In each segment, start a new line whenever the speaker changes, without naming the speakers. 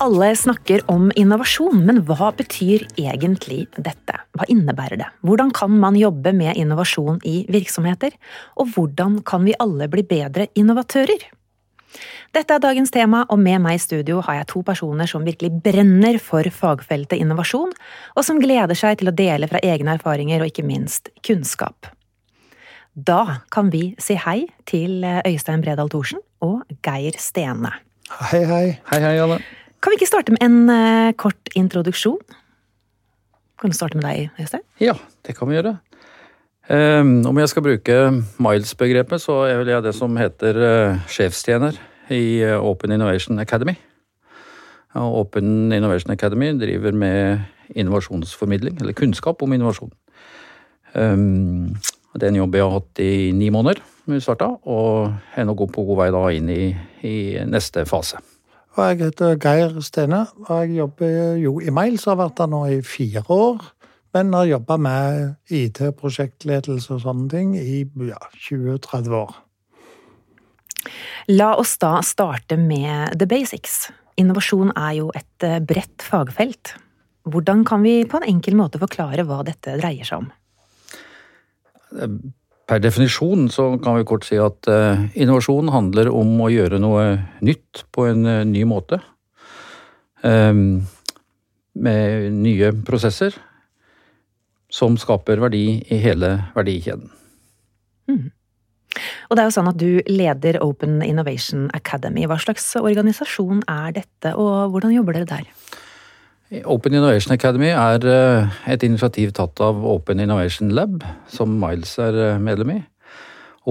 Alle snakker om innovasjon, men hva betyr egentlig dette? Hva innebærer det? Hvordan kan man jobbe med innovasjon i virksomheter? Og hvordan kan vi alle bli bedre innovatører? Dette er dagens tema, og med meg i studio har jeg to personer som virkelig brenner for fagfeltet innovasjon, og som gleder seg til å dele fra egne erfaringer og ikke minst kunnskap. Da kan vi si hei til Øystein Bredal Thorsen og Geir Stene.
Hei, hei.
Hei, hei, Anne.
Kan vi ikke starte med en uh, kort introduksjon? Kan du starte med deg, Øystein?
Ja, det kan vi gjøre. Um, om jeg skal bruke Miles-begrepet, så er vel jeg det som heter uh, sjefstjener i uh, Open Innovation Academy. Open Innovation Academy driver med innovasjonsformidling, eller kunnskap om innovasjon. Um, det er en jobb jeg har hatt i ni måneder, vi starta, og er nå på god vei da inn i, i neste fase.
Og jeg heter Geir Stene, og jeg jobber jo i Mails har vært der nå i fire år. Men har jobba med IT-prosjektledelse og sånne ting i ja, 20-30 år.
La oss da starte med the basics. Innovasjon er jo et eh, bredt fagfelt. Hvordan kan vi på en enkel måte forklare hva dette dreier seg om?
Per definisjon så kan vi kort si at uh, innovasjon handler om å gjøre noe nytt på en uh, ny måte. Um, med nye prosesser som skaper verdi i hele verdikjeden. Mm.
Og det er jo sånn at Du leder Open Innovation Academy. Hva slags organisasjon er dette, og hvordan jobber dere der?
Open Innovation Academy er eh, et initiativ tatt av Open Innovation Lab, som Miles er eh, medlem i.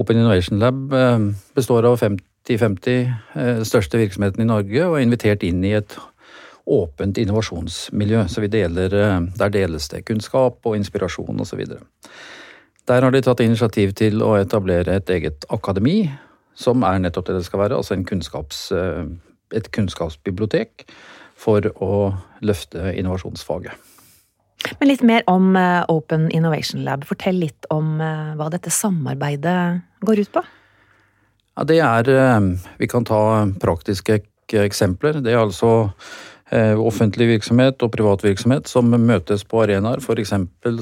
Open Innovation Lab eh, består av 50-50 største virksomhetene i Norge og er invitert inn i et åpent innovasjonsmiljø. Så deler, der deles det kunnskap og inspirasjon osv. Der har de tatt initiativ til å etablere et eget akademi, som er nettopp det det skal være, altså kunnskaps, et kunnskapsbibliotek for å løfte innovasjonsfaget.
Men litt mer om eh, Open Innovation Lab. Fortell litt om eh, hva dette samarbeidet går ut på.
Ja, det er eh, Vi kan ta praktiske eksempler. Det er altså offentlig virksomhet og privat virksomhet som møtes på arenaer. F.eks.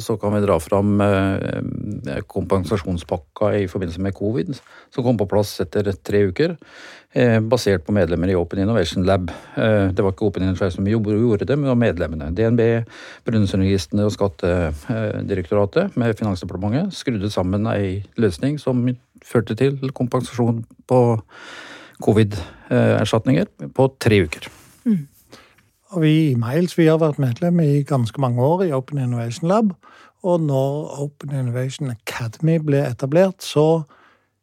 så kan vi dra fram eh, kompensasjonspakka i forbindelse med covid, som kom på plass etter tre uker. Eh, basert på medlemmer i Open Innovation Lab. Det var ikke Open Innovation som gjorde det, men det var medlemmene. DNB, Brønnøysundregistrene og Skattedirektoratet med Finansdepartementet skrudde sammen ei løsning som førte til kompensasjon på covid-erstatninger på tre uker. Mm.
Og vi i Miles vi har vært medlem i ganske mange år i Open Innovation Lab. Og når Open Innovation Academy ble etablert, så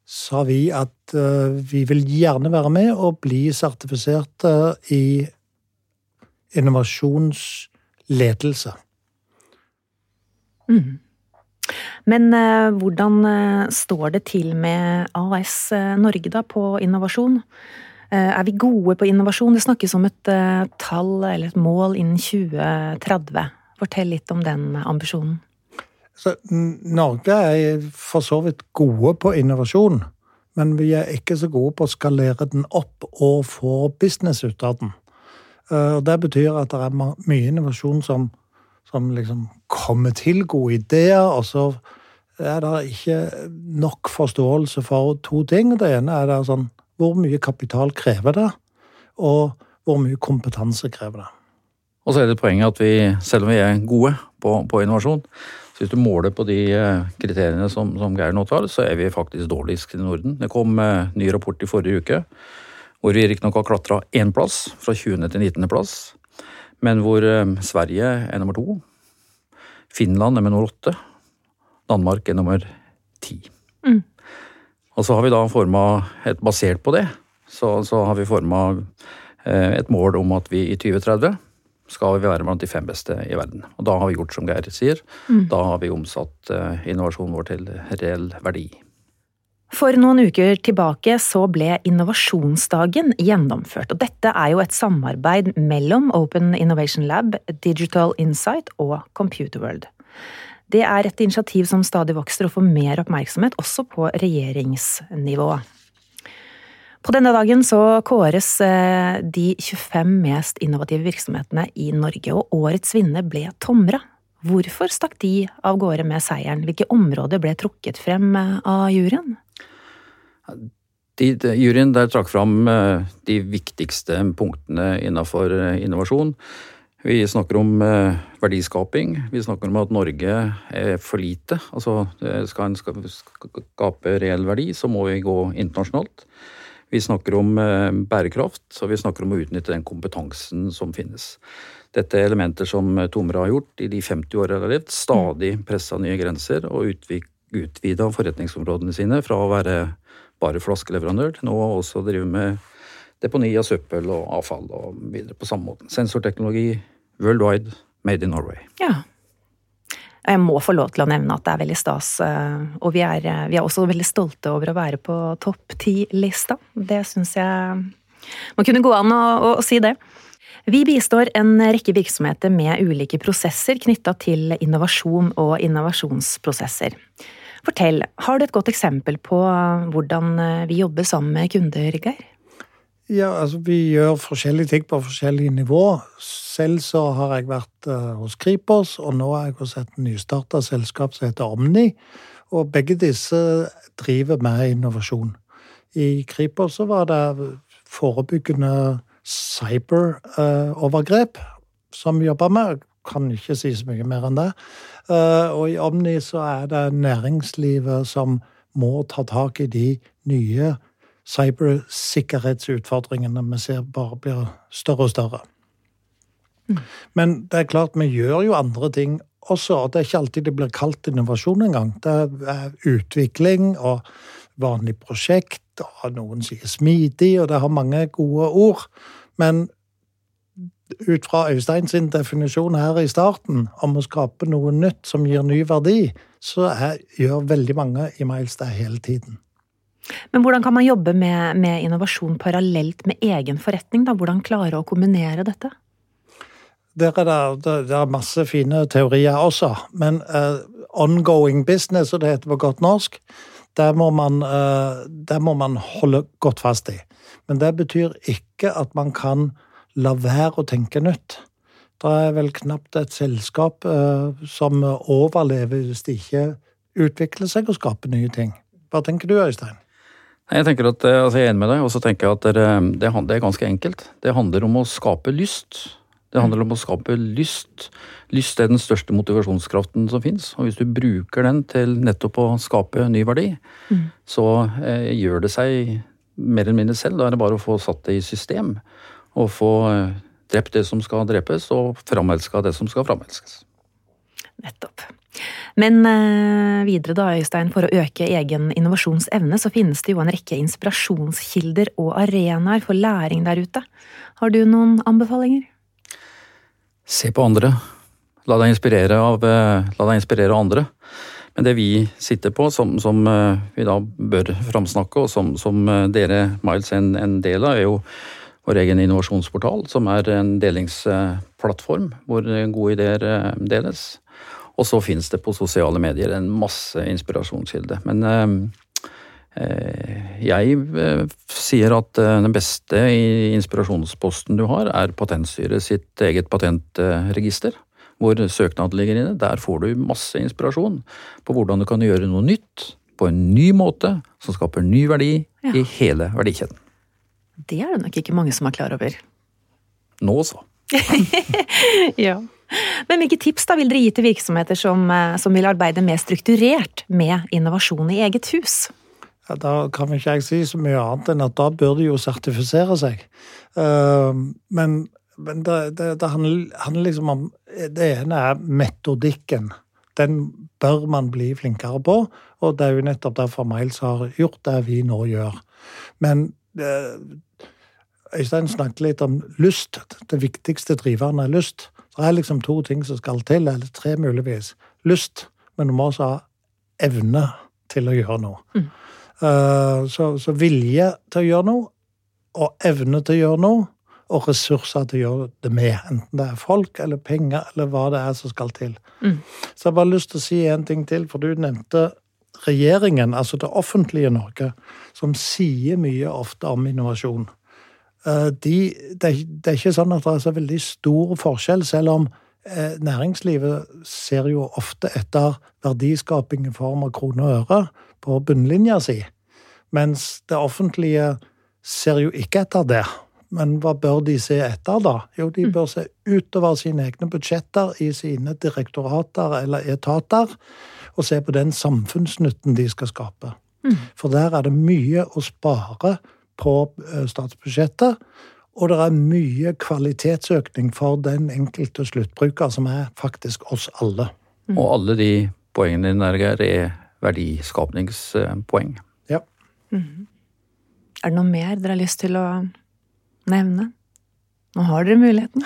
sa vi at uh, vi vil gjerne være med og bli sertifisert uh, i innovasjonsledelse.
Mm. Men uh, hvordan står det til med AS Norge da på innovasjon? Eh, er vi gode på innovasjon? Det snakkes om et eh, tall eller et mål innen 2030. Fortell litt om den ambisjonen.
Så, Norge er for så vidt gode på innovasjon, men vi er ikke så gode på å skalere den opp og få business ut av den. Og det betyr at det er mye innovasjon som, som liksom kommer til gode ideer, og så er det ikke nok forståelse for to ting. Det ene er det sånn hvor mye kapital krever det, og hvor mye kompetanse krever det.
Og så er det poenget at vi, selv om vi er gode på, på innovasjon, så hvis du måler på de eh, kriteriene som, som Geir nå tar, så er vi faktisk dårligst i Norden. Det kom eh, ny rapport i forrige uke hvor vi riktignok har klatra én plass, fra 20. til 19. plass, men hvor eh, Sverige er nummer to, Finland er nummer åtte, Danmark er nummer ti. Mm. Og så har vi da forma et Basert på det, så, så har vi forma eh, et mål om at vi i 2030 skal vi være blant de fem beste i verden. Og da har vi gjort som Geir sier. Mm. Da har vi omsatt eh, innovasjonen vår til reell verdi.
For noen uker tilbake så ble innovasjonsdagen gjennomført. Og dette er jo et samarbeid mellom Open Innovation Lab, Digital Insight og Computerworld. Det er et initiativ som stadig vokser og får mer oppmerksomhet, også på regjeringsnivå. På denne dagen så kåres eh, de 25 mest innovative virksomhetene i Norge, og årets vinner ble Tomra. Hvorfor stakk de av gårde med seieren? Hvilke områder ble trukket frem eh, av juryen?
De, de, juryen der trakk fram eh, de viktigste punktene innenfor innovasjon. Vi snakker om verdiskaping. Vi snakker om at Norge er for lite. Altså skal en skape reell verdi, så må vi gå internasjonalt. Vi snakker om eh, bærekraft, og vi snakker om å utnytte den kompetansen som finnes. Dette er elementer som Tomra har gjort i de 50 årene de har levd. Stadig pressa nye grenser og utvida forretningsområdene sine fra å være bare flaskeleverandør til nå å også drive med deponi av søppel og avfall og videre på samme måte. Sensorteknologi worldwide, made in Norway.
Ja, jeg må få lov til å nevne at det er veldig stas, eh, og vi er, eh, vi er også veldig stolte over å være på topp ti-lista. Det syns jeg må kunne gå an å, å, å si det. Vi bistår en rekke virksomheter med ulike prosesser knytta til innovasjon og innovasjonsprosesser. Fortell, har du et godt eksempel på hvordan eh, vi jobber sammen med kunder, Geir?
Ja, altså Vi gjør forskjellige ting på forskjellige nivå. Selv så har jeg vært uh, hos Kripos, og nå er jeg hos et nystarta selskap som heter Omni. Og begge disse driver med innovasjon. I Kripos så var det forebyggende cyberovergrep uh, som vi jobba med. Jeg kan ikke si så mye mer enn det. Uh, og i Omni så er det næringslivet som må ta tak i de nye cybersikkerhetsutfordringene vi ser bare blir større og større. Mm. Men det er klart, vi gjør jo andre ting også. og Det er ikke alltid det blir kalt innovasjon engang. Det er utvikling og vanlig prosjekt, og noen sier smidig, og det har mange gode ord. Men ut fra Øystein sin definisjon her i starten om å skape noe nytt som gir ny verdi, så er, gjør veldig mange i Miles det hele tiden.
Men hvordan kan man jobbe med, med innovasjon parallelt med egen forretning? Da? Hvordan klare å kombinere dette?
Der er det, det er masse fine teorier også, men uh, ongoing business, og det heter på godt norsk, det må, man, uh, det må man holde godt fast i. Men det betyr ikke at man kan la være å tenke nytt. Det er vel knapt et selskap uh, som overlever hvis de ikke utvikler seg og skaper nye ting. Hva tenker du, Øystein?
Jeg tenker at, eh, altså jeg er enig med deg, og så tenker jeg at det, det, er ganske enkelt. Det handler om å skape lyst. Det handler om å skape lyst. Lyst er den største motivasjonskraften som fins. Og hvis du bruker den til nettopp å skape ny verdi, mm. så eh, gjør det seg mer eller mindre selv. Da er det bare å få satt det i system. Og få eh, drept det som skal drepes, og framelska det som skal framelskes.
Nettopp. Men eh, videre da, Øystein, for å øke egen innovasjonsevne, så finnes det jo en rekke inspirasjonskilder og arenaer for læring der ute. Har du noen anbefalinger?
Se på andre. La deg inspirere av, eh, la deg inspirere andre. Men det vi sitter på, som, som eh, vi da bør framsnakke, og som, som dere, Miles, er en, en del av, er jo vår egen innovasjonsportal, som er en delingsplattform hvor gode ideer deles. Og så finnes det på sosiale medier en masse inspirasjonskilde. Men eh, eh jeg eh, sier at eh, den beste inspirasjonsposten du har, er Patentstyret sitt eget patentregister. Hvor søknaden ligger inne. Der får du masse inspirasjon på hvordan du kan gjøre noe nytt på en ny måte som skaper ny verdi ja. i hele verdikjeden.
Det er det nok ikke mange som er klar over.
Nå så.
ja. Men hvilke tips da vil dere gi til virksomheter som, eh, som vil arbeide mer strukturert med innovasjon i eget hus?
Ja, da kan ikke jeg si så mye annet enn at da bør de jo sertifisere seg. Uh, men, men det, det, det handler, liksom om Det ene er metodikken. Den bør man bli flinkere på, og det er jo nettopp derfor Miles har gjort det vi nå gjør. Men uh, Øystein snakket litt om lyst. Det viktigste driveren er lyst. Det er liksom to ting som skal til, eller tre muligvis. Lyst, men du må også ha evne til å gjøre noe. Mm. Uh, så, så, vilje til å gjøre noe, og evne til å gjøre noe, og ressurser til å gjøre det med. Enten det er folk eller penger eller hva det er som skal til. Mm. Så jeg har bare lyst til å si en ting til, for du nevnte regjeringen, altså det offentlige Norge, som sier mye ofte om innovasjon. Eh, de, det, det, er ikke sånn at det er så veldig stor forskjell, selv om eh, næringslivet ser jo ofte etter verdiskaping i form av kroner og øre på bunnlinja si, mens det offentlige ser jo ikke etter det. Men hva bør de se etter, da? Jo, de bør se utover sine egne budsjetter i sine direktorater eller etater, og se på den samfunnsnytten de skal skape. Mm. For der er det mye å spare på eh, statsbudsjettet. Og det er mye kvalitetsøkning for den enkelte sluttbruker, som er faktisk oss alle.
Mm. Og alle de poengene dine der er verdiskapningspoeng.
Ja.
Mm. Er det noe mer dere har lyst til å nevne? Nå har dere muligheten.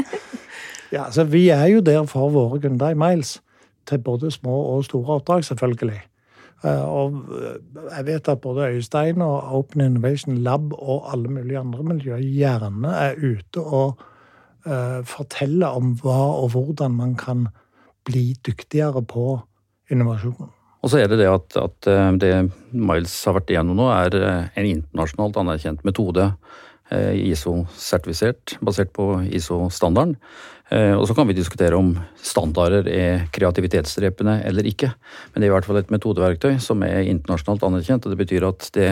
ja, altså Vi er jo der for våre kunder i Miles. Til både små og store oppdrag, selvfølgelig. Eh, og eh, jeg vet at både Øystein og Open Innovation Lab og alle mulige andre miljøer gjerne er ute og uh, forteller om hva og hvordan man kan bli dyktigere på innovasjon.
Og så er det det at, at det Miles har vært igjennom nå, er en internasjonalt anerkjent metode. ISO-sertifisert, basert på ISO-standarden. Eh, og så kan vi diskutere om standarder er kreativitetsdrepende eller ikke. Men det er i hvert fall et metodeverktøy som er internasjonalt anerkjent. og Det betyr at det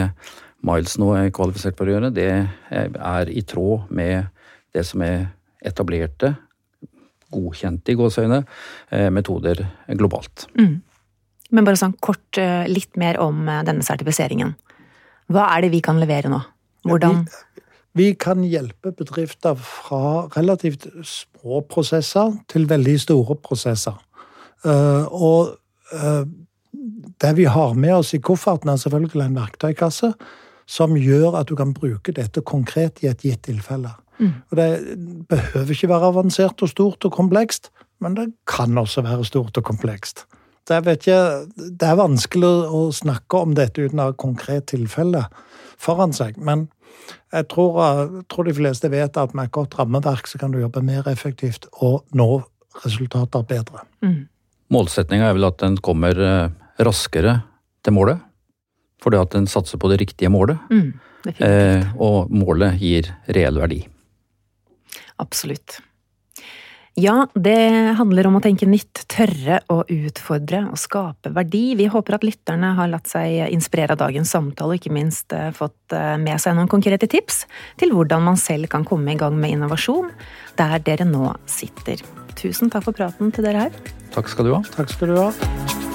Miles nå er kvalifisert for å gjøre, det er i tråd med det som er etablerte, godkjente i gåseøyne, eh, metoder globalt. Mm.
Men bare sånn kort eh, litt mer om denne sertifiseringen. Hva er det vi kan levere nå? Hvordan
vi kan hjelpe bedrifter fra relativt små prosesser til veldig store prosesser. Eh, og eh, det vi har med oss i kofferten, er selvfølgelig en verktøykasse som gjør at du kan bruke dette konkret i et gitt tilfelle. Mm. Og det behøver ikke være avansert og stort og komplekst, men det kan også være stort og komplekst. Det ikke, det er vanskelig å snakke om dette uten å ha et konkret tilfelle foran seg. Men jeg tror, jeg tror, de fleste vet at med et godt rammeverk så kan du jobbe mer effektivt og nå resultater bedre. Mm.
Målsettinga er vel at den kommer eh, raskere til målet. Fordi at den satser på det riktige målet. Mm, eh, og målet gir reell verdi.
Absolutt. Ja, det handler om å tenke nytt, tørre å utfordre og skape verdi. Vi håper at lytterne har latt seg inspirere av dagens samtale, og ikke minst eh, fått eh, med seg noen konkrete tips til hvordan man selv kan komme i gang med innovasjon der dere nå sitter. Tusen takk for praten til dere her.
Takk skal du ha.
Takk skal du ha.